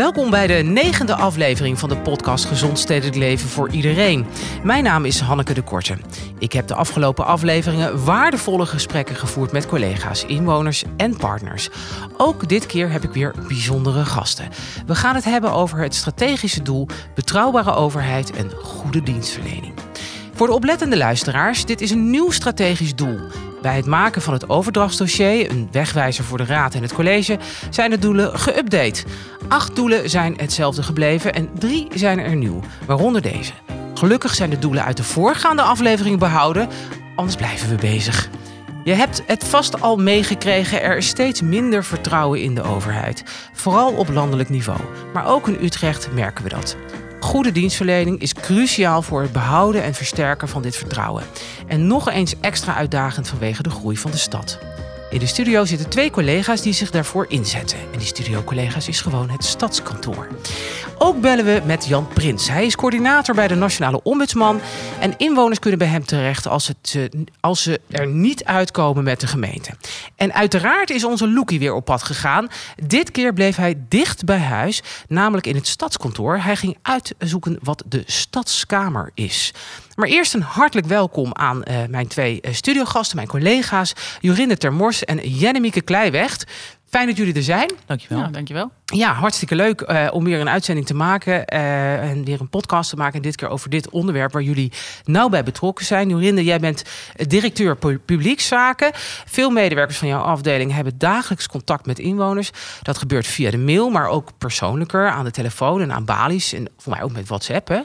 Welkom bij de negende aflevering van de podcast Gezond Stedelijk Leven voor Iedereen. Mijn naam is Hanneke de Korte. Ik heb de afgelopen afleveringen waardevolle gesprekken gevoerd met collega's, inwoners en partners. Ook dit keer heb ik weer bijzondere gasten. We gaan het hebben over het strategische doel, betrouwbare overheid en goede dienstverlening. Voor de oplettende luisteraars, dit is een nieuw strategisch doel. Bij het maken van het overdrachtsdossier, een wegwijzer voor de Raad en het college, zijn de doelen geüpdate. Acht doelen zijn hetzelfde gebleven en drie zijn er nieuw, waaronder deze. Gelukkig zijn de doelen uit de voorgaande aflevering behouden, anders blijven we bezig. Je hebt het vast al meegekregen, er is steeds minder vertrouwen in de overheid. Vooral op landelijk niveau. Maar ook in Utrecht merken we dat. Goede dienstverlening is cruciaal voor het behouden en versterken van dit vertrouwen. En nog eens extra uitdagend vanwege de groei van de stad. In de studio zitten twee collega's die zich daarvoor inzetten. En die studio-collega's is gewoon het stadskantoor. Ook bellen we met Jan Prins. Hij is coördinator bij de Nationale Ombudsman. En inwoners kunnen bij hem terecht als, het, eh, als ze er niet uitkomen met de gemeente. En uiteraard is onze Loekie weer op pad gegaan. Dit keer bleef hij dicht bij huis, namelijk in het stadskantoor. Hij ging uitzoeken wat de stadskamer is. Maar eerst een hartelijk welkom aan uh, mijn twee uh, studiogasten, mijn collega's Jorinde Termors en Jennemieke Kleiwecht. Fijn dat jullie er zijn. Dankjewel. Ja, dankjewel. Ja, hartstikke leuk uh, om weer een uitzending te maken uh, en weer een podcast te maken. En dit keer over dit onderwerp waar jullie nauw bij betrokken zijn. Jorinde, jij bent directeur publiekszaken. Veel medewerkers van jouw afdeling hebben dagelijks contact met inwoners. Dat gebeurt via de mail, maar ook persoonlijker aan de telefoon en aan balies. En voor mij ook met WhatsApp, hè?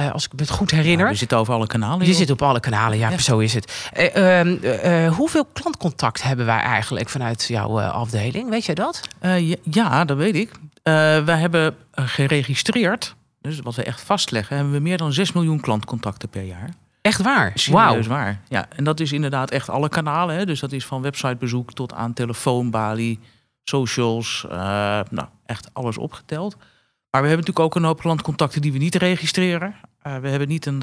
Uh, als ik me het goed herinner. Ja, je zit over alle kanalen. Je zit op alle kanalen, ja, ja. zo is het. Ehm, hoeveel klantcontact hebben wij eigenlijk vanuit jouw afdeling? Weet jij dat? Ja, ja, dat weet ik. Uh, wij hebben geregistreerd, dus wat we echt vastleggen, hebben we meer dan 6 miljoen klantcontacten per jaar. Echt waar? Wauw. waar. Ja, en dat is inderdaad echt alle kanalen. Hè? Dus dat is van websitebezoek tot aan telefoonbalie, socials, uh, nou, echt alles opgeteld. Maar we hebben natuurlijk ook een hoop klantcontacten die we niet registreren. We hebben niet een,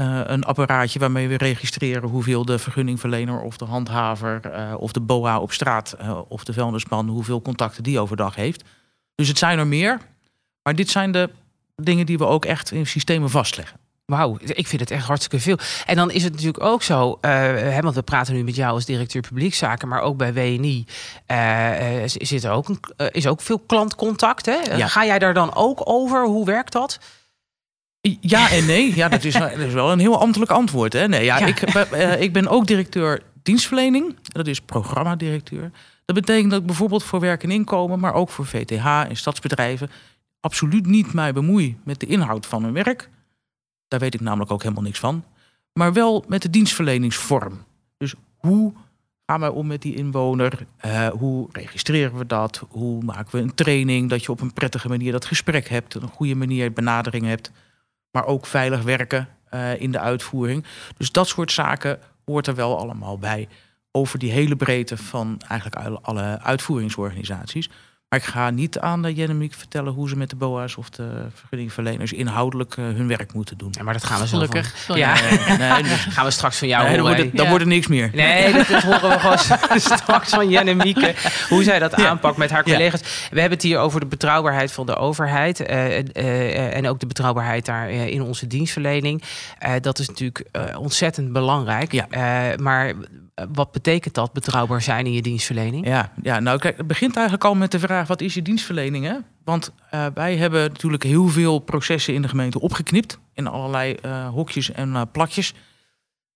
uh, een apparaatje waarmee we registreren hoeveel de vergunningverlener of de handhaver of de BOA op straat of de vuilnisman, hoeveel contacten die overdag heeft. Dus het zijn er meer. Maar dit zijn de dingen die we ook echt in systemen vastleggen. Wauw, ik vind het echt hartstikke veel. En dan is het natuurlijk ook zo, want we praten nu met jou als directeur publiekzaken, maar ook bij WNI zit er ook, een, is ook veel klantcontact. Hè? Ja. Ga jij daar dan ook over? Hoe werkt dat? Ja en nee. Ja, dat is, dat is wel een heel ambtelijk antwoord. Hè? Nee, ja, ja. Ik, ik ben ook directeur dienstverlening. Dat is programmadirecteur. Dat betekent dat ik bijvoorbeeld voor werk en inkomen, maar ook voor VTH en stadsbedrijven, absoluut niet mij bemoei met de inhoud van hun werk. Daar weet ik namelijk ook helemaal niks van. Maar wel met de dienstverleningsvorm. Dus hoe gaan wij om met die inwoner? Uh, hoe registreren we dat? Hoe maken we een training dat je op een prettige manier dat gesprek hebt, een goede manier benadering hebt, maar ook veilig werken uh, in de uitvoering. Dus dat soort zaken hoort er wel allemaal bij over die hele breedte van eigenlijk alle uitvoeringsorganisaties. Maar ik ga niet aan de Jennemiek vertellen hoe ze met de BOA's of de vergunningverleners inhoudelijk uh, hun werk moeten doen. Ja, maar dat gaan we gelukkig. Van, ja, nee, nee, dus gaan we straks van jou nee, Dan, wordt het, dan wordt er niks meer. Nee, dat, dat horen we gewoon straks van Jennemieke. Hoe zij dat ja. aanpakt met haar collega's. We hebben het hier over de betrouwbaarheid van de overheid. Uh, uh, en ook de betrouwbaarheid daar in onze dienstverlening. dat is natuurlijk ontzettend belangrijk. Ja. maar wat betekent dat, betrouwbaar zijn in je dienstverlening? Ja, ja nou kijk, het begint eigenlijk al met de vraag, wat is je dienstverlening? Hè? Want uh, wij hebben natuurlijk heel veel processen in de gemeente opgeknipt. In allerlei uh, hokjes en uh, plakjes.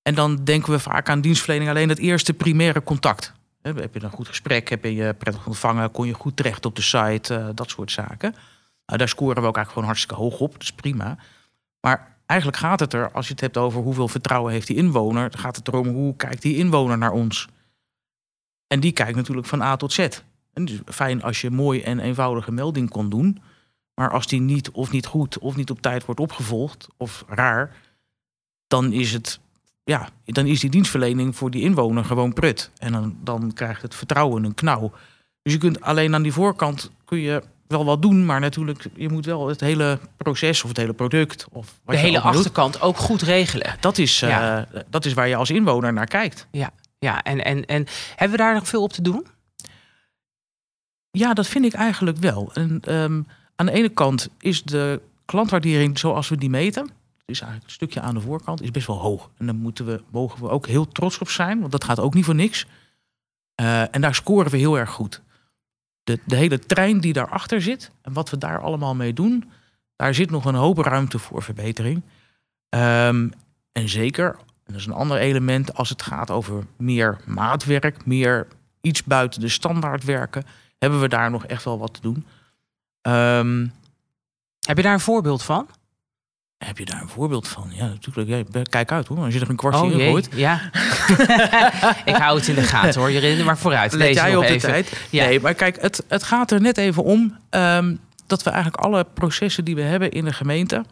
En dan denken we vaak aan dienstverlening alleen het eerste primaire contact. Heb je een goed gesprek? Heb je je prettig ontvangen? Kon je goed terecht op de site? dat soort zaken. Nou, daar scoren we ook eigenlijk gewoon hartstikke hoog op. Dat is prima. Maar eigenlijk gaat het er, als je het hebt over hoeveel vertrouwen heeft die inwoner, gaat het erom hoe kijkt die inwoner naar ons. En die kijkt natuurlijk van A tot Z. En dus fijn als je mooi en eenvoudige melding kon doen. Maar als die niet of niet goed of niet op tijd wordt opgevolgd of raar, dan is het ja, dan is die dienstverlening voor die inwoner gewoon prut. En dan, dan krijgt het vertrouwen een knauw. Dus je kunt alleen aan die voorkant kun je wel wat doen, maar natuurlijk, je moet wel het hele proces of het hele product of de hele achterkant doet, ook goed regelen. Dat is, ja. uh, dat is waar je als inwoner naar kijkt. Ja, ja. En, en, en hebben we daar nog veel op te doen? Ja, dat vind ik eigenlijk wel. En, um, aan de ene kant is de klantwaardering zoals we die meten, is eigenlijk een stukje aan de voorkant, is best wel hoog. En daar moeten we, mogen we ook heel trots op zijn, want dat gaat ook niet voor niks. Uh, en daar scoren we heel erg goed. De, hele trein die daarachter zit en wat we daar allemaal mee doen, daar zit nog een hoop ruimte voor verbetering. Um, en zeker, dat is een ander element, als het gaat over meer maatwerk, meer iets buiten de standaard werken, hebben we daar nog echt wel wat te doen. Um, heb je daar een voorbeeld van? Heb je daar een voorbeeld van? Ja, natuurlijk. Ja, kijk uit hoor, als je er een kwartje oh, in gooit. Ja, ik hou het in de gaten hoor. Je maar vooruit. Let jij op de tijd? Ja. Nee, maar kijk, het, het gaat er net even om um, dat we eigenlijk alle processen die we hebben in de gemeente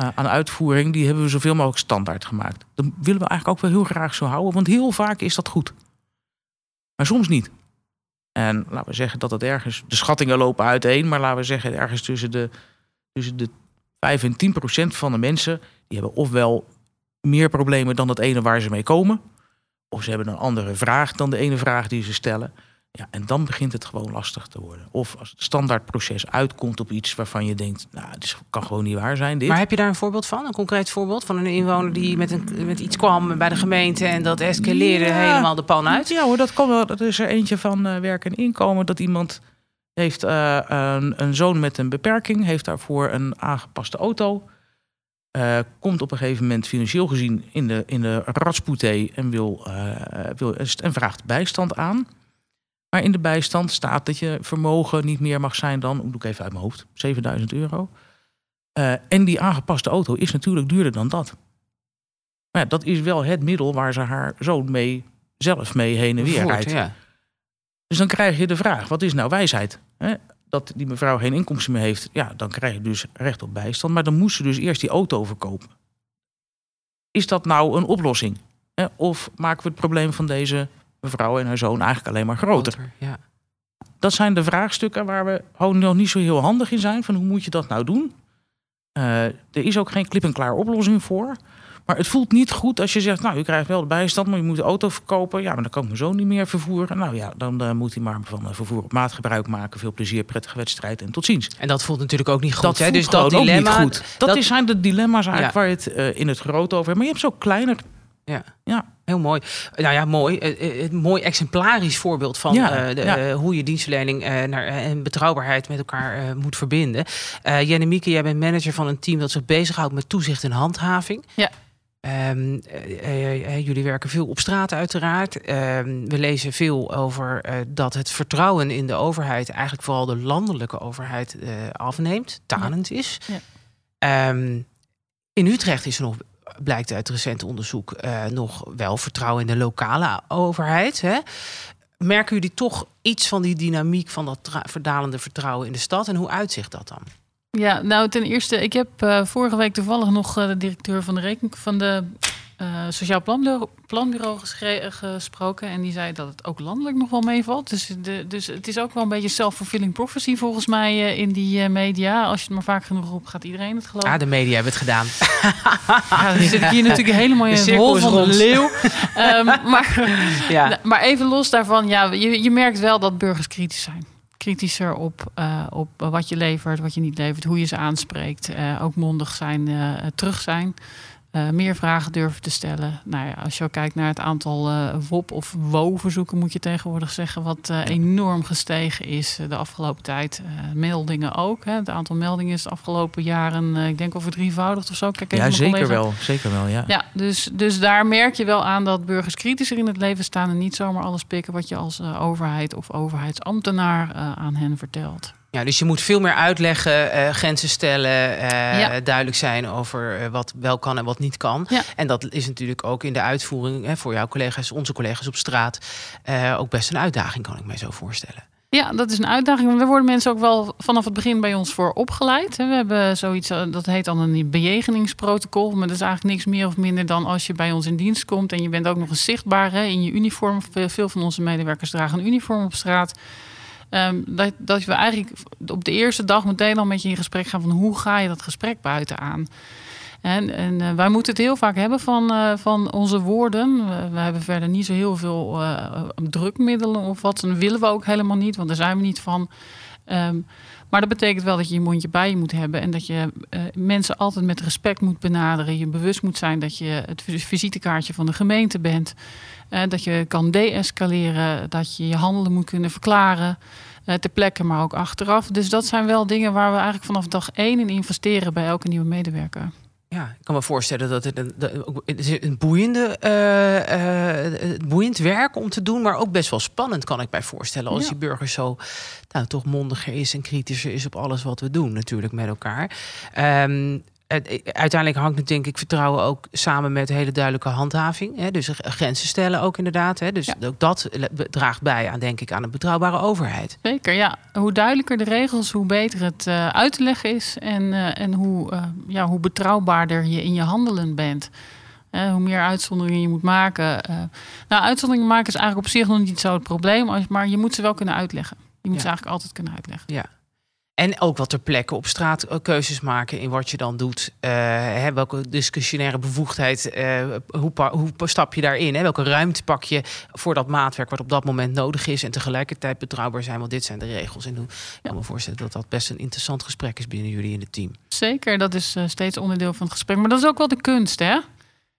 uh, aan uitvoering, die hebben we zoveel mogelijk standaard gemaakt. Dat willen we eigenlijk ook wel heel graag zo houden, want heel vaak is dat goed. Maar soms niet. En laten we zeggen dat het ergens, de schattingen lopen uiteen, maar laten we zeggen ergens tussen de tussen de 5 en 10 procent van de mensen die hebben ofwel meer problemen dan het ene waar ze mee komen, of ze hebben een andere vraag dan de ene vraag die ze stellen. Ja, en dan begint het gewoon lastig te worden. Of als het standaardproces uitkomt op iets waarvan je denkt, nou, het kan gewoon niet waar zijn. Dit. Maar heb je daar een voorbeeld van? Een concreet voorbeeld van een inwoner die met, een, met iets kwam bij de gemeente en dat escaleerde helemaal de pan uit? Ja hoor, dat, kan wel, dat is er eentje van uh, werk en inkomen. Dat iemand heeft uh, een, een, zoon met een beperking, heeft daarvoor een aangepaste auto. Uh, komt op een gegeven moment financieel gezien in de, in de ratspoetee en, wil, uh, wil, en vraagt bijstand aan. Maar in de bijstand staat dat je vermogen niet meer mag zijn dan, doe ik even uit mijn hoofd, 7000 euro. en die aangepaste auto is natuurlijk duurder dan dat. Maar ja, dat is wel het middel waar ze haar zoon mee, zelf mee heen en weer rijdt. Ja. Dus dan krijg je de vraag: wat is nou wijsheid? Dat die mevrouw geen inkomsten meer heeft, ja, dan krijg je dus recht op bijstand. Maar dan moest ze dus eerst die auto verkopen. Is dat nou een oplossing? Of maken we het probleem van deze mevrouw en haar zoon eigenlijk alleen maar groter? Ja. Dat zijn de vraagstukken waar we nog niet zo heel handig in zijn. Van hoe moet je dat nou doen? Uh, er is ook geen klip-en-klaar oplossing voor. Maar het voelt niet goed als je zegt, nou, u krijgt wel de bijstand, maar je moet de auto verkopen. Ja, maar dan kan ik mijn zoon niet meer vervoeren. Nou ja, dan uh, moet hij maar van uh, vervoer op maat gebruik maken. Veel plezier, prettige wedstrijd en tot ziens. En dat voelt natuurlijk ook niet goed. Dat hè? Dus dat dilemma, niet goed. Dat, dat, zijn de dilemma's eigenlijk waar je het uh, in het groot over hebt. Maar je hebt zo kleiner ja. ja, heel mooi. Nou ja, mooi. Een mooi exemplarisch voorbeeld van ja, de, ja. hoe je dienstverlening naar, en betrouwbaarheid met elkaar moet verbinden. Uh, Jenne jij bent manager van een team dat zich bezighoudt met toezicht en handhaving. Ja. Um, jullie werken veel op straat uiteraard. Um, we lezen veel over uh, dat het vertrouwen in de overheid, eigenlijk vooral de landelijke overheid, uh, afneemt, tanend is. Ja. Um, in Utrecht is er nog, blijkt uit recent onderzoek, nog wel vertrouwen in de lokale overheid. Hè? Merken jullie toch iets van die dynamiek van dat verdalende vertrouwen in de stad en hoe uitzicht dat dan? Ja, nou ten eerste, ik heb uh, vorige week toevallig nog uh, de directeur van de rekening van de uh, Sociaal Planbureau, planbureau gesproken. En die zei dat het ook landelijk nog wel meevalt. Dus, de, dus het is ook wel een beetje self-fulfilling prophecy volgens mij in die media. Als je het maar vaak genoeg op gaat iedereen het geloven. Ah, de media hebben het gedaan. ja, dan zit ik hier natuurlijk helemaal in de hol van de leeuw. um, maar, ja. maar even los daarvan, ja, je, je merkt wel dat burgers kritisch zijn kritischer op, uh, op wat je levert, wat je niet levert, hoe je ze aanspreekt. Uh, ook mondig zijn, uh, terug zijn. Uh, meer vragen durven te stellen. Nou ja, als je ook kijkt naar het aantal uh, WOP of WO-verzoeken, moet je tegenwoordig zeggen, wat uh, enorm gestegen is de afgelopen tijd. meldingen ook. Hè. Het aantal meldingen is de afgelopen jaren, ik denk over drievoudigd of zo. Kijk ja, zeker wel. Zeker wel, ja. Ja, dus, dus daar merk je wel aan dat burgers kritischer in het leven staan en niet zomaar alles pikken wat je als overheid of overheidsambtenaar aan hen vertelt. Ja, dus je moet veel meer uitleggen, uh, grenzen stellen, uh, duidelijk zijn over uh, wat wel kan en wat niet kan. Ja. En dat is natuurlijk ook in de uitvoering hè, voor jouw collega's, onze collega's op straat, ook best een uitdaging, kan ik mij zo voorstellen. Ja, dat is een uitdaging. Want daar worden mensen ook wel vanaf het begin bij ons voor opgeleid. We hebben zoiets, dat heet dan een bejegeningsprotocol. Maar dat is eigenlijk niks meer of minder dan als je bij ons in dienst komt en je bent ook nog eens zichtbaar hè, in je uniform. Veel van onze medewerkers dragen een uniform op straat. Um, dat, dat we eigenlijk op de eerste dag meteen al met je in gesprek gaan van hoe ga je dat gesprek buiten aan. En, en uh, wij moeten het heel vaak hebben van, uh, van onze woorden. We, hebben verder niet zo heel veel uh, drukmiddelen of wat. Dat willen we ook helemaal niet, want daar zijn we niet van. Ehm, maar dat betekent wel dat je je mondje bij je moet hebben en dat je mensen altijd met respect moet benaderen. Je bewust moet zijn dat je het visitekaartje van de gemeente bent. Uh, dat je kan deescaleren, dat je je handelen moet kunnen verklaren. Uh, ter plekke, maar ook achteraf. Dus dat zijn wel dingen waar we eigenlijk vanaf dag één in investeren bij elke nieuwe medewerker. Ja, ik kan me voorstellen dat het een, een boeiende, uh, boeiend werk om te doen, maar ook best wel spannend, kan ik mij voorstellen. Als die burger zo nou, toch mondiger is en kritischer is op alles wat we doen, natuurlijk met elkaar. Um, uiteindelijk hangt het denk ik vertrouwen ook samen met hele duidelijke handhaving. Hè? Dus grenzen stellen ook inderdaad. Hè? Dus ook dat draagt bij aan, denk ik, aan een betrouwbare overheid. Zeker, ja. Hoe duidelijker de regels, hoe beter het uh, uit te leggen is. En, uh, en hoe, uh, ja, hoe betrouwbaarder je in je handelen bent. hoe meer uitzonderingen je moet maken. nou, uitzonderingen maken is eigenlijk op zich nog niet zo het probleem. Maar je moet ze wel kunnen uitleggen. Je moet ze eigenlijk altijd kunnen uitleggen. Ja. En ook wat ter plekke op straat eh, keuzes maken in wat je dan doet. Uh, hè, welke discussionaire bevoegdheid, uh, hoe, hoe stap je daarin? Hè? Welke ruimte pak je voor dat maatwerk wat op dat moment nodig is... en tegelijkertijd betrouwbaar zijn, want dit zijn de regels. En ik kan me voorstellen dat dat best een interessant gesprek is binnen jullie in het team. Zeker, dat is steeds onderdeel van het gesprek. Maar dat is ook wel de kunst, hè?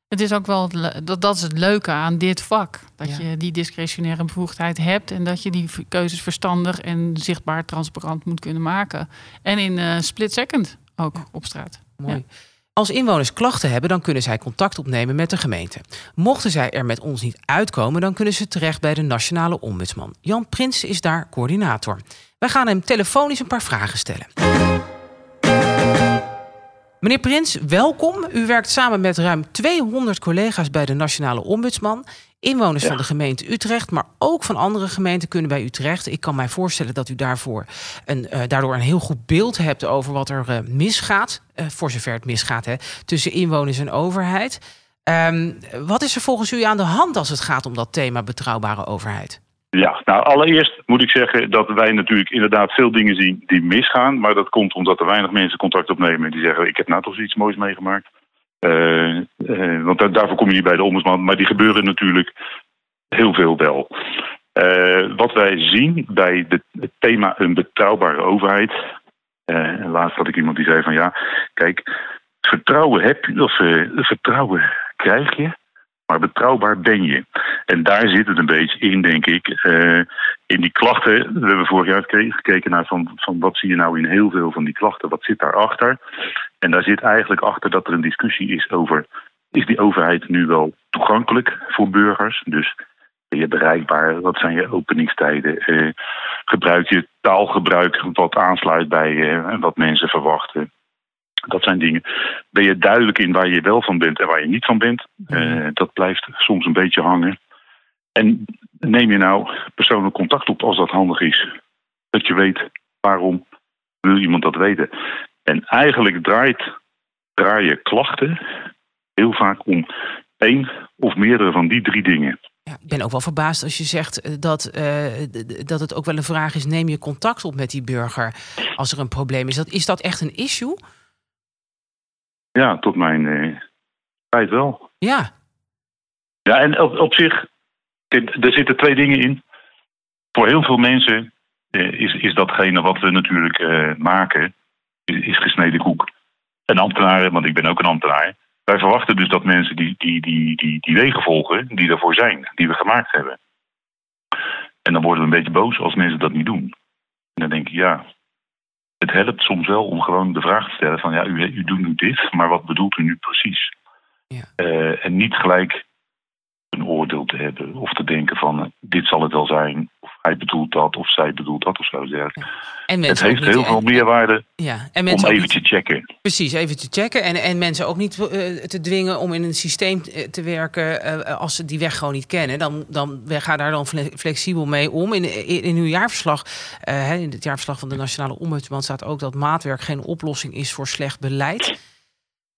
Het is ook wel dat, dat is het leuke aan dit vak. Dat je die discretionaire bevoegdheid hebt en dat je die keuzes verstandig en zichtbaar transparant moet kunnen maken. En in uh, split second ook op straat. Mooi. Als inwoners klachten hebben, dan kunnen zij contact opnemen met de gemeente. Mochten zij er met ons niet uitkomen, dan kunnen ze terecht bij de Nationale Ombudsman. Jan Prins is daar coördinator. Wij gaan hem telefonisch een paar vragen stellen. Meneer Prins, welkom. U werkt samen met ruim 200 collega's bij de Nationale Ombudsman. Inwoners van de gemeente Utrecht, maar ook van andere gemeenten kunnen bij Utrecht. Ik kan mij voorstellen dat u daarvoor een, uh, daardoor een heel goed beeld hebt over wat er uh, misgaat. Uh, voor zover het misgaat, hè, tussen inwoners en overheid. Um, wat is er volgens u aan de hand als het gaat om dat thema betrouwbare overheid? Ja, nou allereerst moet ik zeggen dat wij natuurlijk inderdaad veel dingen zien die misgaan. Maar dat komt omdat er weinig mensen contact opnemen die zeggen: Ik heb nou toch iets moois meegemaakt. Uh, uh, want daarvoor kom je niet bij de ombudsman. Maar die gebeuren natuurlijk heel veel wel. Uh, wat wij zien bij de, het thema een betrouwbare overheid. laatst had ik iemand die zei: van ja, kijk, vertrouwen heb je, of vertrouwen krijg je maar betrouwbaar ben je. En daar zit het een beetje in, denk ik. Uh, in die klachten, we hebben vorig jaar gekeken naar van, van wat zie je nou in heel veel van die klachten, wat zit daarachter? En daar zit eigenlijk achter dat er een discussie is over, is die overheid nu wel toegankelijk voor burgers? Dus ben je bereikbaar? Wat zijn je openingstijden? Uh, gebruik je taalgebruik wat aansluit bij uh, wat mensen verwachten? Dat zijn dingen. Ben je duidelijk in waar je wel van bent en waar je niet van bent? Uh, dat blijft soms een beetje hangen. En neem je nou persoonlijk contact op als dat handig is. Dat je weet waarom wil iemand dat weten. En eigenlijk draait, draaien klachten heel vaak om één of meerdere van die drie dingen. Ja, ik ben ook wel verbaasd als je zegt eh, dat, uh, dat het ook wel een vraag is: neem je contact op met die burger als er een probleem is. Dat, is dat echt een issue? Ja, tot mijn uh, spijt wel. Ja. Ja, en op, op zich, er zitten twee dingen in. Voor heel veel mensen uh, is, is datgene wat we natuurlijk uh, maken, is, is, gesneden koek. En ambtenaren, want ik ben ook een ambtenaar. Wij verwachten dus dat mensen die, die, die, die, die wegen volgen, die ervoor zijn, die we gemaakt hebben. En dan worden we een beetje boos als mensen dat niet doen. En dan denk ik, ja, het helpt soms wel om gewoon de vraag te stellen van ja, u, u doet nu dit, maar wat bedoelt u nu precies? Ja. Uh, en niet gelijk een oordeel te hebben of te denken van uh, dit zal het wel zijn, of hij bedoelt dat, of zij bedoelt dat of zo. Ja. En het heeft heel veel meerwaarde ja. en om even te checken. Precies, even te checken. En, en mensen ook niet uh, te dwingen om in een systeem te werken als ze die weg gewoon niet kennen. Dan, dan ga daar dan flexibel mee om. In, in, in uw jaarverslag, in het jaarverslag van de Nationale Ombudsman staat ook dat maatwerk geen oplossing is voor slecht beleid.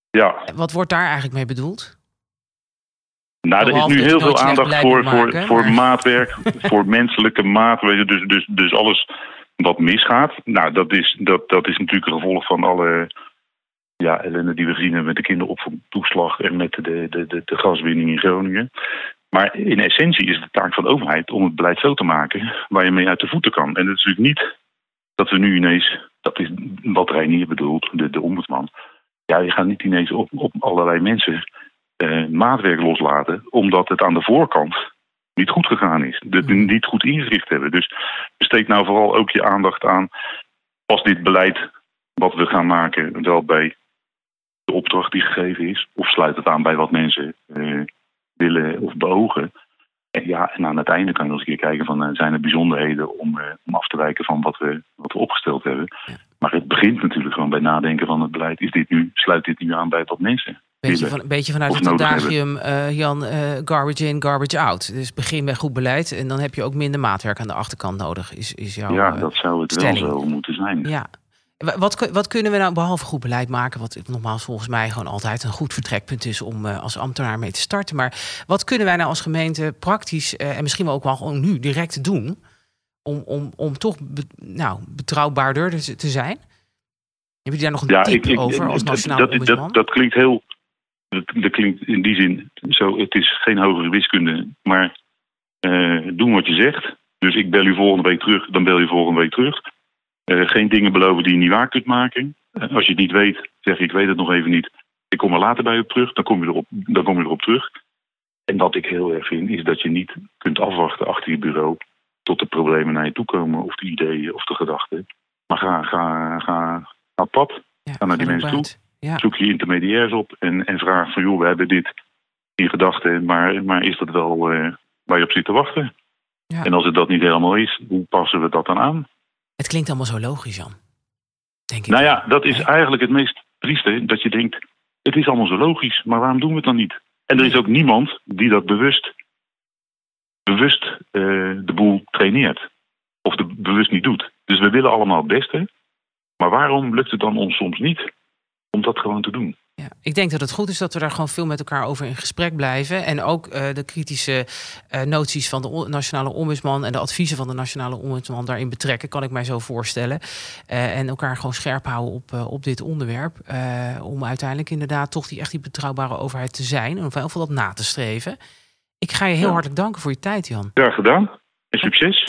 Ja. Wat wordt daar eigenlijk mee bedoeld? Nou, er is nu heel veel aandacht voor, voor, voor maatwerk, voor menselijke maatwerk. Dus, dus, dus alles wat misgaat. Nou, dat is, dat, dat is natuurlijk een gevolg van alle ja, ellende die we gezien hebben met de kinderopvangtoeslag en met de, de, de, de gaswinning in Groningen. Maar in essentie is het de taak van de overheid om het beleid zo te maken waar je mee uit de voeten kan. En dat is natuurlijk niet dat we nu ineens, dat is wat Reinier bedoelt, de, de ombudsman. Ja, je gaat niet ineens op, op allerlei mensen maatwerk loslaten, omdat het aan de voorkant niet goed gegaan is. Dat we niet goed ingericht hebben. Dus besteed nou vooral ook je aandacht aan, past dit beleid wat we gaan maken wel bij de opdracht die gegeven is, of sluit het aan bij wat mensen uh, willen of beogen. En ja, en aan het einde kan je nog eens een keer kijken van uh, zijn er bijzonderheden om, uh, om af te wijken van wat we, wat we opgesteld hebben. Maar het begint natuurlijk gewoon bij nadenken van het beleid. Is dit nu, sluit dit nu aan bij wat mensen Beetje, van, beetje vanuit het adagium, uh, Jan, garbage in, garbage out. Dus begin met goed beleid en dan heb je ook minder maatwerk aan de achterkant nodig. Is, is jouw, ja, dat zou het stelling. wel zo moeten zijn. Ja, wat, wat, kunnen we nou behalve goed beleid maken? Wat nogmaals volgens mij gewoon altijd een goed vertrekpunt is om uh, als ambtenaar mee te starten. Maar wat kunnen wij nou als gemeente praktisch en misschien wel ook wel gewoon nu direct doen om, om, om toch be, nou, betrouwbaarder te, zijn? Heb je daar nog een ja, tip ik, over als nationale dat, dat, dat, klinkt heel. Dat, dat, klinkt in die zin zo. Het is geen hogere wiskunde, maar uh, doen wat je zegt. Dus ik bel u volgende week terug, dan bel je volgende week terug. Uh, geen dingen beloven die je niet waar kunt maken. Uh, als je het niet weet, zeg ik weet het nog even niet. Ik kom er later bij op terug, dan kom je erop, dan kom je erop terug. En wat ik heel erg vind, is dat je niet kunt afwachten achter je bureau tot de problemen naar je toe komen, of de ideeën of de gedachten. Maar ga, ga, ga, ga pad. Ja, ga naar die mensen toe. Ja. Zoek je intermediairs op en, en vraag van joh, we hebben dit in gedachten, maar, maar is dat wel uh, waar je op zit te wachten? Ja. En als het dat niet helemaal is, hoe passen we dat dan aan? Het klinkt allemaal zo logisch, Jan. Denk ik. Nou ja, dat is eigenlijk het meest trieste. Dat je denkt, het is allemaal zo logisch, maar waarom doen we het dan niet? En er is ook niemand die dat bewust, bewust uh, de boel traineert. Of de, bewust niet doet. Dus we willen allemaal het beste. Maar waarom lukt het dan ons soms niet om dat gewoon te doen? Ja, ik denk dat het goed is dat we daar gewoon veel met elkaar over in gesprek blijven. En ook uh, de kritische uh, noties van de Nationale Ombudsman en de adviezen van de Nationale Ombudsman daarin betrekken, kan ik mij zo voorstellen. Uh, en elkaar gewoon scherp houden op, op dit onderwerp. om uiteindelijk inderdaad toch die echt die betrouwbare overheid te zijn. En om veel dat na te streven. Ik ga je heel ja. hartelijk danken voor je tijd, Jan. Ja, gedaan. En succes.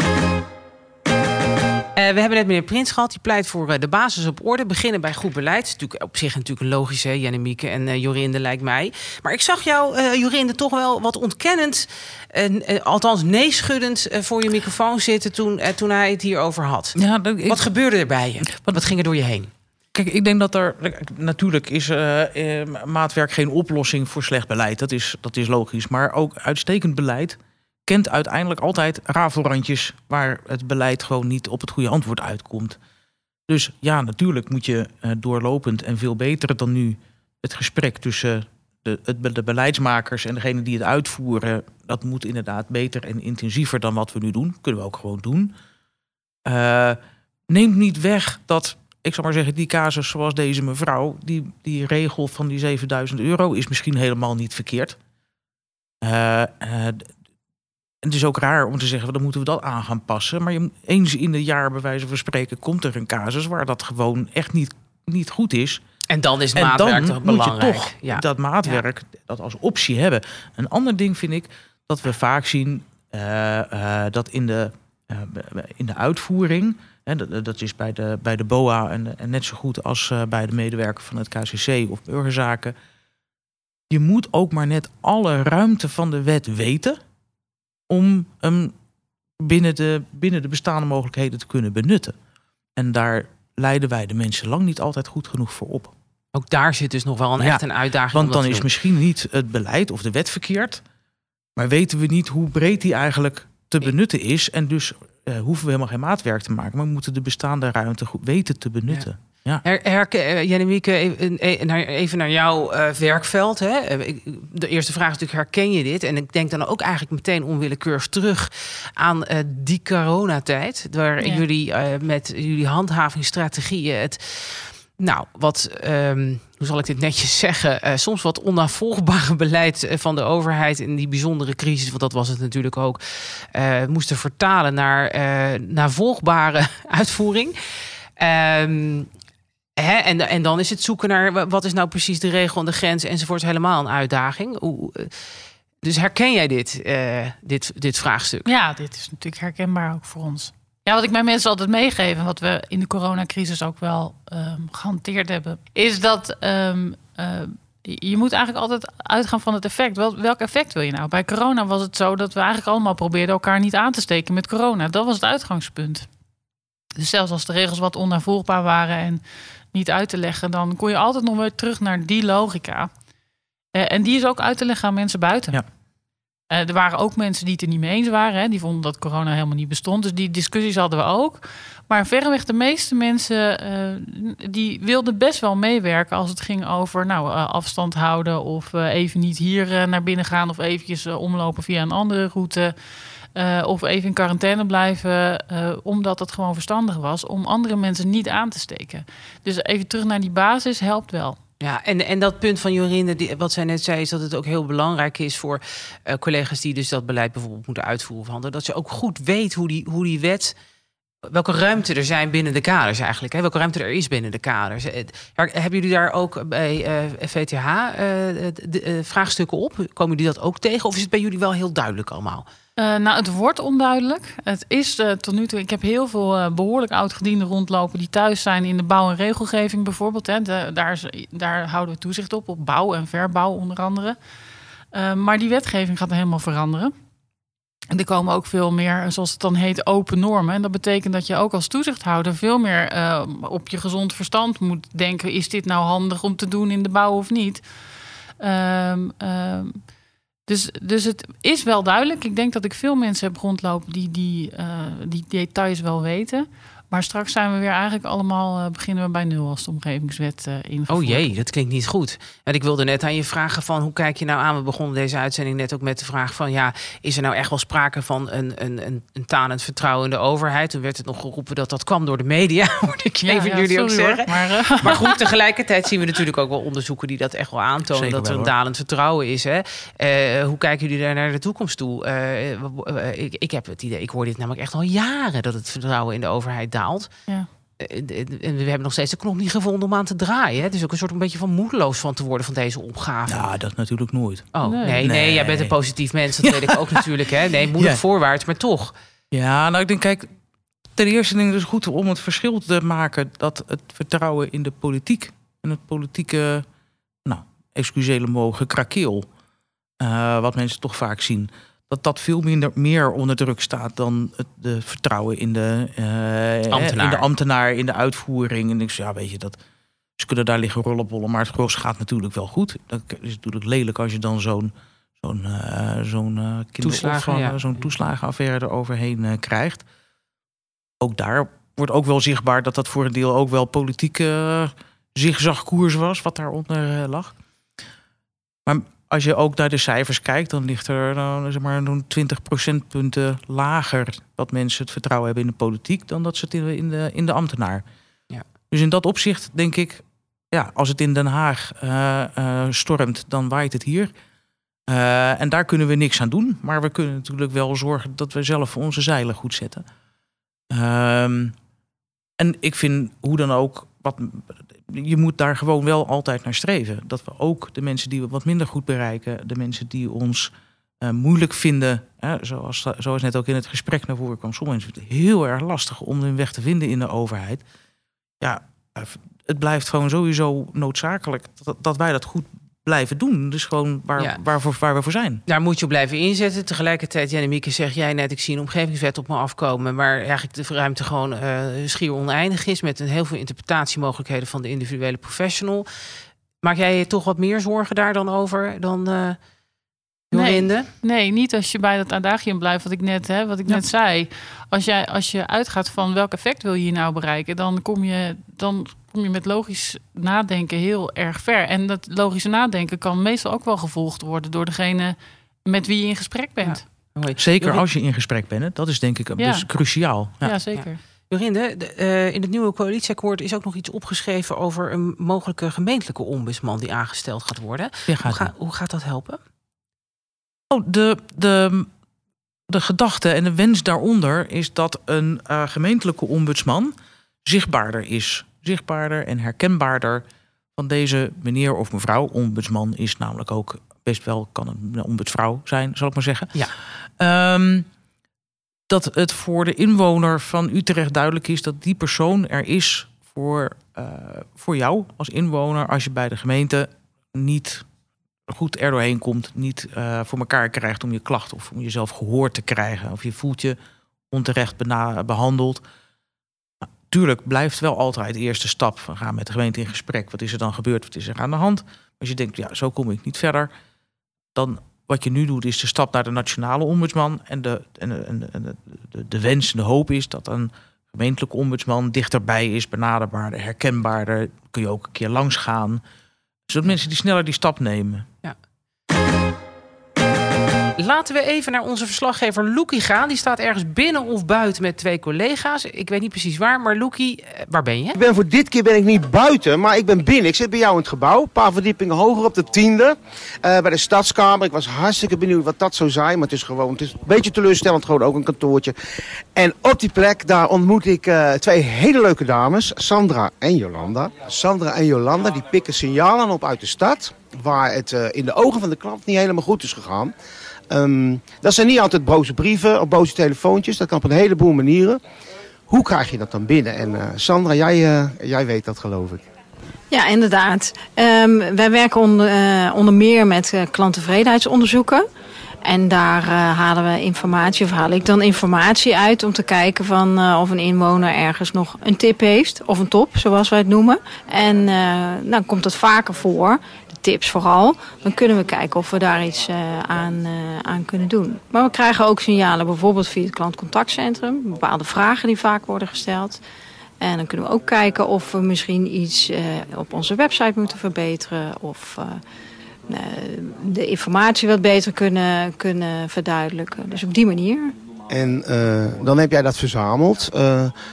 Uh, we hebben net meneer Prins gehad. Die pleit voor uh, de basis op orde. Beginnen bij goed beleid. is natuurlijk op zich natuurlijk een logische, Jannemieke en uh, Jorinde lijkt mij. Maar ik zag jou, Jorinde, toch wel wat ontkennend, althans neeschuddend voor je microfoon zitten toen, toen hij het hierover had. Ja, dat, ik... Wat gebeurde er bij je? Wat, wat ging er door je heen? Kijk, ik denk dat er. Natuurlijk is maatwerk geen oplossing voor slecht beleid. Dat is, dat is logisch. Maar ook uitstekend beleid kent uiteindelijk altijd rafelrandjes waar het beleid gewoon niet op het goede antwoord uitkomt. Dus ja, natuurlijk moet je uh, doorlopend en veel beter dan nu het gesprek tussen de, het, de beleidsmakers en degene die het uitvoeren, dat moet inderdaad beter en intensiever dan wat we nu doen. Kunnen we ook gewoon doen. Uh, neemt niet weg dat, ik zal maar zeggen, die casus zoals deze mevrouw, die, die regel van die 7000 euro is misschien helemaal niet verkeerd. En het is ook raar om te zeggen, dan moeten we dat aan gaan passen. Maar je, eens in de jaar, bij wijze van spreken, komt er een casus waar dat gewoon echt niet, niet goed is. En dan is maatwerk toch belangrijk. je toch ja. dat maatwerk dat als optie hebben. Een ander ding vind ik dat we vaak zien uh, uh, dat in de, uh, in de uitvoering, hè, dat, dat, is bij de, bij de BOA en, en net zo goed als bij de medewerker van het KCC of burgerzaken. Je moet ook maar net alle ruimte van de wet weten om hem binnen de, binnen de bestaande mogelijkheden te kunnen benutten. En daar leiden wij de mensen lang niet altijd goed genoeg voor op. Ook daar zit dus nog wel een echt een uitdaging. Want dan is misschien niet het beleid of de wet verkeerd, maar weten we niet hoe breed die eigenlijk te benutten is. En dus uh, hoeven we helemaal geen maatwerk te maken, maar we moeten de bestaande ruimte goed weten te benutten. Ja. Her, her, eh, Jannemieke, even naar jouw uh, werkveld. Hè. Eh, de eerste vraag is natuurlijk, herken je dit? En ik denk dan ook eigenlijk meteen onwillekeurig terug aan uh, die coronatijd. Waar ja. jullie met jullie handhavingsstrategieën het... Nou, wat, um, hoe zal ik dit netjes zeggen? Uh, soms wat onnavolgbare beleid van de overheid in die bijzondere crisis, want dat was het natuurlijk ook, uh, moesten vertalen naar uh, navolgbare uitvoering. Um, Hè? En, en dan is het zoeken naar wat is nou precies de regel en de grens enzovoort helemaal een uitdaging. Eh, dus herken jij dit, uh, dit, dit vraagstuk? Ja, dit is natuurlijk herkenbaar ook voor ons. Ja, wat ik mijn mensen altijd meegeef, wat we in de coronacrisis ook wel um, gehanteerd hebben, is dat um, uh, je moet eigenlijk altijd uitgaan van het effect. Wel, welk effect wil je nou? Bij corona was het zo dat we eigenlijk allemaal probeerden elkaar niet aan te steken met corona. Dat was het uitgangspunt. Dus zelfs als de regels wat onnavolgbaar waren en niet uit te leggen, dan kon je altijd nog weer terug naar die logica. Uh, en die is ook uit te leggen aan mensen buiten. Ja. Uh, er waren ook mensen die het er niet mee eens waren. Hè? Die vonden dat corona helemaal niet bestond. Dus die discussies hadden we ook. Maar verreweg de meeste mensen uh, die wilden best wel meewerken als het ging over nou, uh, afstand houden of even niet hier naar binnen gaan of eventjes omlopen via een andere route. Of even in quarantaine blijven, omdat het gewoon verstandig was om andere mensen niet aan te steken. Dus even terug naar die basis helpt wel. Ja, en, en dat punt van Jorinde, die, wat zij net zei, is dat het ook heel belangrijk is voor uh, collega's die dus dat beleid bijvoorbeeld moeten uitvoeren of dat ze ook goed weet hoe die, hoe die wet welke ruimte er zijn binnen de kaders eigenlijk. Hè? Welke ruimte er is binnen de kaders. Hebben jullie daar ook bij VTH de, uh, vraagstukken op? Komen jullie dat ook tegen? Of is het bij jullie wel heel duidelijk allemaal? Nou, het wordt onduidelijk. Het is tot nu toe. Ik heb heel veel uh, behoorlijk oud-gedienden rondlopen die thuis zijn in de bouw en regelgeving bijvoorbeeld. Hè. Daar, daar, houden we toezicht op, op bouw en verbouw onder andere. maar die wetgeving gaat helemaal veranderen. En er komen ook veel meer, zoals het dan heet, open normen. En dat betekent dat je ook als toezichthouder veel meer op je gezond verstand moet denken: is dit nou handig om te doen in de bouw of niet? Um, dus, dus het is wel duidelijk. Ik denk dat ik veel mensen heb rondlopen die die, uh, die details wel weten. Maar straks zijn we weer eigenlijk allemaal, uh, beginnen we bij nul als de omgevingswet uh, ingevoerd. Oh jee, dat klinkt niet goed. En ik wilde net aan je vragen van hoe kijk je nou aan? We begonnen deze uitzending net ook met de vraag van ja, is er nou echt wel sprake van een, een, een, een tanend vertrouwen in de overheid? Toen werd het nog geroepen dat dat kwam door de media, hoorde ik ja, even jullie ook zeggen. maar, uh... maar, goed, tegelijkertijd zien we natuurlijk ook wel onderzoeken die dat echt wel aantonen, Zeker dat er een dalend vertrouwen is. Hè? hoe kijken jullie daar naar de toekomst toe? ik, ik heb het idee, ik hoor dit namelijk echt al jaren, dat het vertrouwen in de overheid ja. Eh, en we hebben nog steeds de knop niet gevonden om aan te draaien. Het is ook een soort een beetje van moedeloos van te worden van deze opgave. Ja, dat natuurlijk nooit. Oh, nee, nee, jij bent een positief mens. Dat weet ik ook natuurlijk. Hè? Nee, moedig voorwaarts, maar toch. Ja, nou ik denk, kijk, ten eerste denk ik dus goed om het verschil te maken dat het vertrouwen in de politiek en het politieke, nou, excusele mogen, krakeel, uh, wat mensen toch vaak zien dat dat veel minder, meer onder druk staat dan het de vertrouwen in de, uh, ambtenaar. in de ambtenaar, in de uitvoering. En ik zeg, ja, weet je, dat, ze kunnen daar liggen rollenbollen, maar het gros gaat natuurlijk wel goed. Dat is natuurlijk lelijk als je dan zo'n zo'n uh, zo'n uh, toeslagen, ja. zo'n toeslagenaffaire eroverheen krijgt. Ook daar wordt ook wel zichtbaar dat dat voor een deel ook wel politieke zigzagkoers was, wat daaronder lag. Maar als je ook naar de cijfers kijkt, dan ligt er dan, zeg maar, zo'n 20 procentpunten lager dat mensen het vertrouwen hebben in de politiek dan dat ze het in de, in de, ambtenaar. Ja. Dus in dat opzicht denk ik, ja, als het in Den Haag uh, uh, stormt, dan waait het hier. Uh, en daar kunnen we niks aan doen. Maar we kunnen natuurlijk wel zorgen dat we zelf onze zeilen goed zetten. Um, en ik vind hoe dan ook, wat, je moet daar gewoon wel altijd naar streven. Dat we ook de mensen die we wat minder goed bereiken, de mensen die ons uh, moeilijk vinden, hè, zoals, zoals net ook in het gesprek naar voren kwam, soms mensen het heel erg lastig om hun weg te vinden in de overheid. Ja, eh, het blijft gewoon sowieso noodzakelijk dat, dat wij dat goed blijven doen. Dus gewoon waar, ja. waarvoor, waar we voor zijn. Daar moet je op blijven inzetten. Tegelijkertijd, Jannemieke, zeg jij net... ik zie een omgevingswet op me afkomen... maar eigenlijk de ruimte gewoon uh, schier oneindig is... met een heel veel interpretatiemogelijkheden van de individuele professional. Maak jij je toch wat meer zorgen daar dan over dan... Uh, Nee, nee, niet als je bij dat adagium blijft, wat ik net, hè, wat ik net zei. Als, jij, als je uitgaat van welk effect wil je hier nou bereiken, dan kom je, dan kom je met logisch nadenken heel erg ver. En dat logische nadenken kan meestal ook wel gevolgd worden door degene met wie je in gesprek bent. Zeker als je in gesprek bent. Dat is denk ik dus cruciaal. Ja, zeker. Jorinde, uh, in het nieuwe coalitieakkoord is ook nog iets opgeschreven over een mogelijke gemeentelijke ombudsman die aangesteld gaat worden. hoe, hoe gaat dat helpen? Oh, de, de, de gedachte en de wens daaronder is dat een uh, gemeentelijke ombudsman zichtbaarder is. Zichtbaarder en herkenbaarder van deze meneer of mevrouw. Ombudsman is namelijk ook best wel, kan een ombudsvrouw zijn, zal ik maar zeggen. Ja. Um, dat het voor de inwoner van Utrecht duidelijk is dat die persoon er is voor, uh, voor jou als inwoner als je bij de gemeente niet goed er doorheen komt, niet uh, voor elkaar krijgt om je klacht of om jezelf gehoord te krijgen of je voelt je onterecht behandeld. Nou, tuurlijk blijft wel altijd de eerste stap van gaan met de gemeente in gesprek. Wat is er dan gebeurd? Wat is er aan de hand? Als je denkt, ja, zo kom ik niet verder, dan wat je nu doet, is de stap naar de nationale ombudsman. En de, en, en, en de, de, wens en de hoop is dat een gemeentelijke ombudsman dichterbij is, benaderbaarder, herkenbaarder. Kun je ook een keer langs gaan. Zodat mensen die sneller die stap nemen. Laten we even naar onze verslaggever Loekie gaan. Die staat ergens binnen of buiten met twee collega's. Ik weet niet precies waar, maar Loekie, eh, waar ben je? Ik ben voor dit keer ben ik niet buiten, maar ik ben binnen. Ik zit bij jou in het gebouw, een paar verdiepingen hoger op de tiende. Uh, bij de Stadskamer. Ik was hartstikke benieuwd wat dat zou zijn, maar het is gewoon het is een beetje teleurstellend, gewoon ook een kantoortje. En op die plek, daar ontmoet ik uh, twee hele leuke dames, Sandra en Jolanda. Sandra en Jolanda, die pikken signalen op uit de stad, waar het in de ogen van de klant niet helemaal goed is gegaan. Um, dat zijn niet altijd boze brieven of boze telefoontjes. Dat kan op een heleboel manieren. Hoe krijg je dat dan binnen? En uh, Sandra, jij, uh, jij weet dat geloof ik. Ja, inderdaad. Um, wij werken onder, uh, onder meer met klanttevredenheidsonderzoeken. En daar halen we informatie, of haal ik dan informatie uit om te kijken van of een inwoner ergens nog een tip heeft. Of een top, zoals wij het noemen. En dan komt het vaker voor tips vooral. Dan kunnen we kijken of we daar iets uh, aan, uh, aan kunnen doen. Maar we krijgen ook signalen bijvoorbeeld via het klantcontactcentrum. Bepaalde vragen die vaak worden gesteld. En dan kunnen we ook kijken of we misschien iets uh, op onze website moeten verbeteren. Of de informatie wat beter kunnen, kunnen verduidelijken. Dus op die manier. En dan heb jij dat verzameld.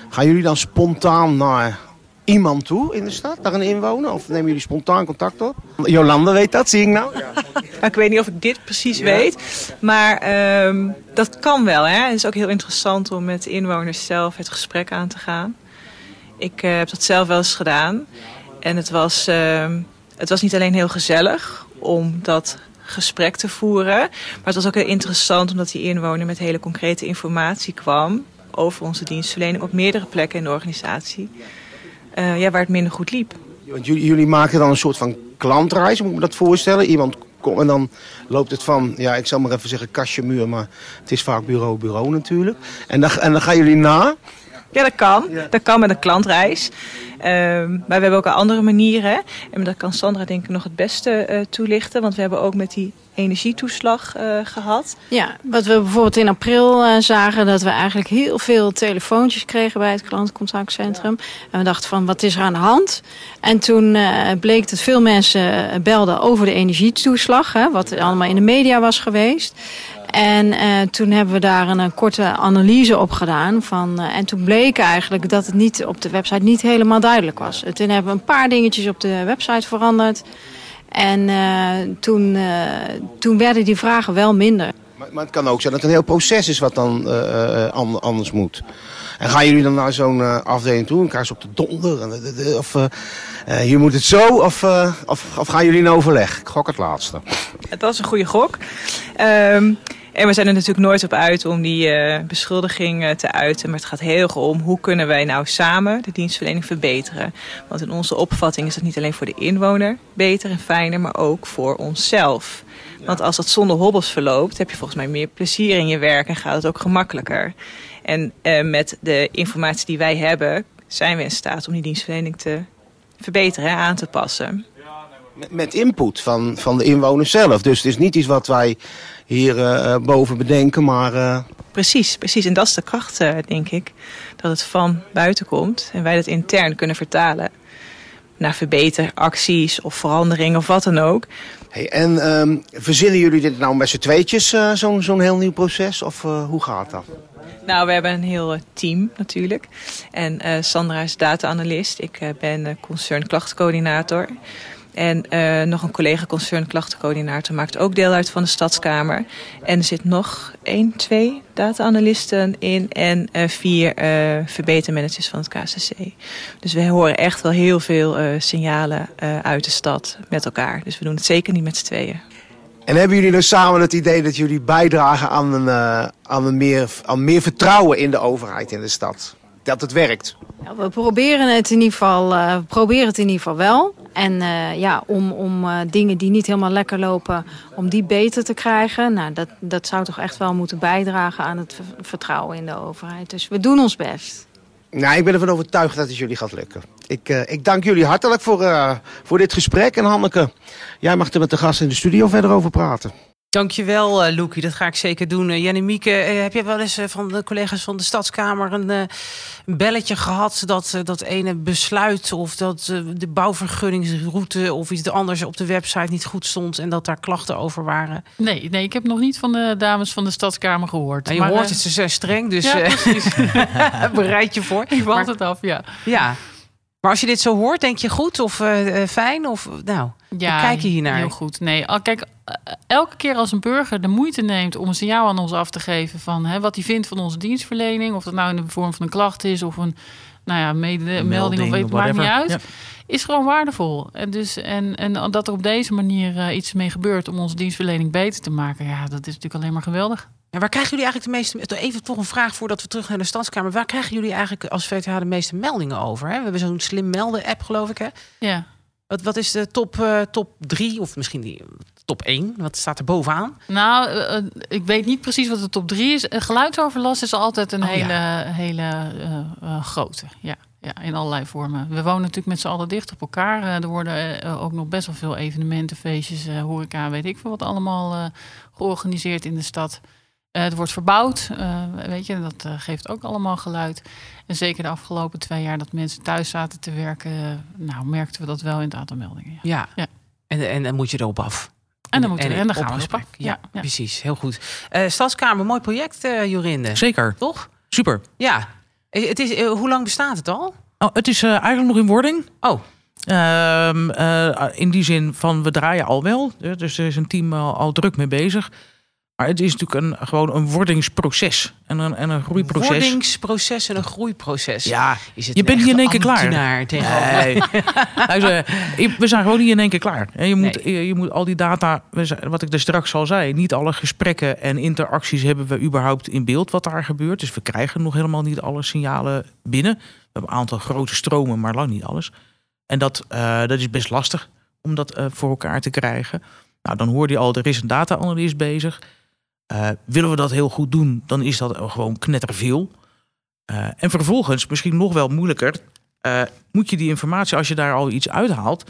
gaan jullie dan spontaan naar iemand toe in de stad, daar een inwoner? Of nemen jullie spontaan contact op? Jolanda weet dat, zie ik nou. Ja. ik weet niet of ik dit precies weet, maar um, dat kan wel. Hè? Het is ook heel interessant om met inwoners zelf het gesprek aan te gaan. Ik uh, heb dat zelf wel eens gedaan. En het was, uh, het was niet alleen heel gezellig om dat gesprek te voeren. Maar het was ook heel interessant omdat die inwoner met hele concrete informatie kwam over onze dienstverlening op meerdere plekken in de organisatie uh, ja, waar het minder goed liep. Want jullie, jullie maken dan een soort van klantreis, moet ik me dat voorstellen? Iemand komt en dan loopt het van, ja, ik zal maar even zeggen kastje muur, maar het is vaak bureau, bureau natuurlijk. En dan, en dan gaan jullie na? Ja, dat kan. Dat kan met een klantreis. Um, maar we hebben ook andere manieren. En dat kan Sandra denk ik nog het beste uh, toelichten. Want we hebben ook met die energietoeslag uh, gehad. Ja, wat we bijvoorbeeld in april uh, zagen... dat we eigenlijk heel veel telefoontjes kregen bij het klantcontactcentrum. En we dachten van, wat is er aan de hand? En toen bleek dat veel mensen belden over de energietoeslag... Hè, wat allemaal in de media was geweest. En uh, toen hebben we daar een, een, korte analyse op gedaan. Van, uh, en toen bleek eigenlijk dat het niet op de website niet helemaal duidelijk was. En toen hebben we een paar dingetjes op de website veranderd. En uh, toen, toen werden die vragen wel minder. Maar, maar, het kan ook zijn dat het een heel proces is wat dan anders moet. En gaan jullie dan naar zo'n afdeling toe ze op de donder? Of hier moet het zo? Of, of, of, gaan jullie in overleg? Ik gok het laatste. Het was een goede gok. Um, en we zijn er natuurlijk nooit op uit om die uh, beschuldiging uh, te uiten. Maar het gaat heel erg om hoe kunnen wij nou samen de dienstverlening verbeteren. Want in onze opvatting is dat niet alleen voor de inwoner beter en fijner, maar ook voor onszelf. Want als dat zonder hobbels verloopt, heb je volgens mij meer plezier in je werk en gaat het ook gemakkelijker. En uh, met de informatie die wij hebben, zijn we in staat om die dienstverlening te verbeteren en aan te passen. Met input van, van de inwoners zelf. Dus het is niet iets wat wij hier uh, boven bedenken, maar... Uh... Precies, precies. En dat is de kracht, uh, denk ik. Dat het van buiten komt en wij dat intern kunnen vertalen naar verbeteracties of veranderingen of wat dan ook. Hey, en um, verzinnen jullie dit nou met z'n tweetjes, uh, zo'n zo'n heel nieuw proces? Of uh, hoe gaat dat? Nou, we hebben een heel team natuurlijk. En uh, Sandra is data-analyst. Ik ben concern klachtencoördinator. En uh, nog een collega concern klachtencoördinator maakt ook deel uit van de Stadskamer. En er zit nog één, twee data-analysten in en uh, vier uh, verbetermanagers van het KCC. Dus we horen echt wel heel veel signalen uit de stad met elkaar. Dus we doen het zeker niet met z'n tweeën. En hebben jullie nou samen het idee dat jullie bijdragen aan, een, aan, meer, aan meer vertrouwen in de overheid in de stad? Dat het werkt? Ja, we proberen het in ieder geval, uh, proberen het in ieder geval wel. En uh, ja, om, om dingen die niet helemaal lekker lopen, om die beter te krijgen. Nou, dat, dat zou toch echt wel moeten bijdragen aan het vertrouwen in de overheid. Dus we doen ons best. Nou, ik ben ervan overtuigd dat het jullie gaat lukken. Ik, uh, ik dank jullie hartelijk voor, voor dit gesprek. En Hanneke, jij mag er met de gasten in de studio verder over praten. Dankjewel, uh, Loekie. Dat ga ik zeker doen. Uh, Janne Mieke, uh, heb je wel eens van de collega's van de Stadskamer een, een belletje gehad dat dat ene besluit of dat de bouwvergunningsroute of iets anders op de website niet goed stond en dat daar klachten over waren? Nee, nee ik heb nog niet van de dames van de Stadskamer gehoord. Nou, je maar, hoort het, ze zijn streng, dus ja, bereid je voor. Ik wacht het af, ja. Ja. Maar als je dit zo hoort, denk je goed of fijn? Of nou, ja, kijk je hier naar? Heel goed. Nee, kijk, elke keer als een burger de moeite neemt om een signaal aan ons af te geven van hè, wat hij vindt van onze dienstverlening, of dat nou in de vorm van een klacht is of een nou ja, mede, melding of weet, maakt niet uit, is gewoon waardevol. En, dus, en, en dat er op deze manier uh, iets mee gebeurt om onze dienstverlening beter te maken, ja, dat is natuurlijk alleen maar geweldig. En waar krijgen jullie eigenlijk de meeste... Even toch een vraag voordat we terug naar de Stadskamer. Waar krijgen jullie eigenlijk als VTH de meeste meldingen over? Hè? We hebben zo'n slim melden-app, geloof ik, hè? Ja. Wat, wat is de top, uh, top drie, of misschien die top 1? Wat staat er bovenaan? Nou, uh, ik weet niet precies wat de top 3 is. Geluidsoverlast is altijd een oh, hele, ja. hele uh, grote. Ja. ja, in allerlei vormen. We wonen natuurlijk met z'n allen dicht op elkaar. er worden ook nog best wel veel evenementen, feestjes, horeca, weet ik veel wat allemaal georganiseerd in de stad. Het wordt verbouwd, weet je, dat geeft ook allemaal geluid. En zeker de afgelopen twee jaar dat mensen thuis zaten te werken, nou merkten we dat wel in het aantal meldingen. Ja, ja. ja. En, en dan moet je erop af. En dan, moeten we, en dan gaan we op ja, ja, ja, precies. Heel goed. Uh, Stadskamer, mooi project, uh, Jorinde. Zeker. Toch? Super. Ja. Het is, uh, hoe lang bestaat het al? Oh, het is eigenlijk nog in wording. Oh. Ehm, in die zin van, we draaien al wel. Dus er is een team al, al druk mee bezig. Maar het is natuurlijk een, gewoon een wordingsproces en een, en een groeiproces. Wordingsproces en een groeiproces. Ja, is het je bent niet in één keer klaar. Nee. we zijn gewoon niet in één keer klaar. Je moet, nee. je moet al die data, wat ik er straks al zei, niet alle gesprekken en interacties hebben we überhaupt in beeld wat daar gebeurt. Dus we krijgen nog helemaal niet alle signalen binnen. We hebben een aantal grote stromen, maar lang niet alles. En dat, uh, dat is best lastig om dat uh, voor elkaar te krijgen. Nou, dan hoorde je al, er is een data-analyst bezig. Uh, willen we dat heel goed doen, dan is dat gewoon knetterveel. Uh, en vervolgens, misschien nog wel moeilijker, uh, moet je die informatie, als je daar al iets uithaalt,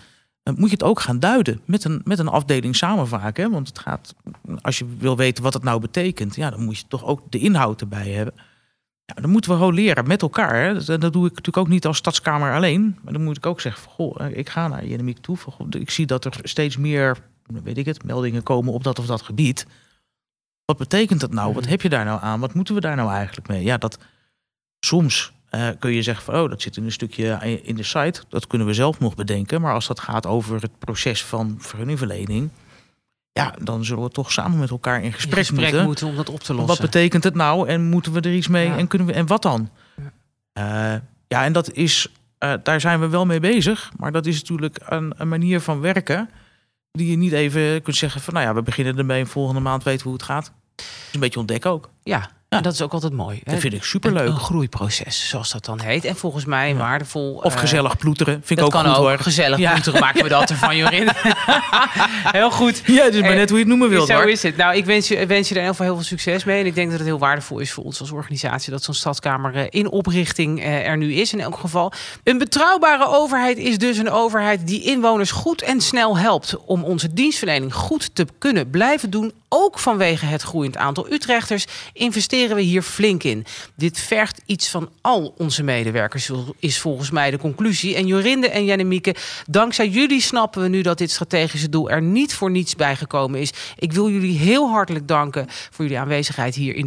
moet je het ook gaan duiden met een, met een afdeling samen vaak. Want het gaat, als je wil weten wat het nou betekent, ja, dan moet je toch ook de inhoud erbij hebben. Ja, dan moeten we gewoon leren met elkaar. Dat, doe ik natuurlijk ook niet als stadskamer alleen. Maar dan moet ik ook zeggen, goh, ik ga naar Jenemiek toe. Ik zie dat er steeds meer, weet ik het, meldingen komen op dat of dat gebied. Wat betekent dat nou? Wat mhm. heb je daar nou aan? Wat moeten we daar nou eigenlijk mee? Ja, dat soms uh, kun je zeggen van oh, dat zit in een stukje in de site. Dat kunnen we zelf nog bedenken. Maar als dat gaat over het proces van vergunningverlening. Ja, dan zullen we toch samen met elkaar in gesprek, in gesprek moeten. moeten. om dat op te lossen. Wat betekent het nou? En moeten we er iets mee? Ja. En kunnen we en wat dan? Ja, uh, ja en dat is, uh, daar zijn we wel mee bezig. Maar dat is natuurlijk een, een manier van werken die je niet even kunt zeggen van nou ja, we beginnen ermee volgende maand weten we hoe het gaat. een beetje ontdekken ook. Ja, dat is ook altijd mooi. Dat vind ik superleuk. Een, een groeiproces, zoals dat dan heet. En volgens mij ja. waardevol. Of uh, gezellig ploeteren, vind ik ook kan goed ook. hoor. Gezellig ja. ploeteren maken we dat ervan, Jorin. heel goed. Ja, dus maar net hoe je het noemen wilt. Zo hoor. is het. Nou, ik wens je, wens je er in ieder geval heel veel succes mee. En ik denk dat het heel waardevol is voor ons als organisatie... dat zo'n stadskamer in oprichting er nu is in elk geval. Een betrouwbare overheid is dus een overheid... die inwoners goed en snel helpt... om onze dienstverlening goed te kunnen blijven doen... ook vanwege het groeiend aantal Utrechters... investeren we hier flink in. Dit vergt iets van al onze medewerkers, is volgens mij de conclusie. En Jorinde en Jannemieke, dankzij jullie snappen we nu dat dit strategische doel er niet voor niets bijgekomen is. Ik wil jullie heel hartelijk danken voor jullie aanwezigheid hier in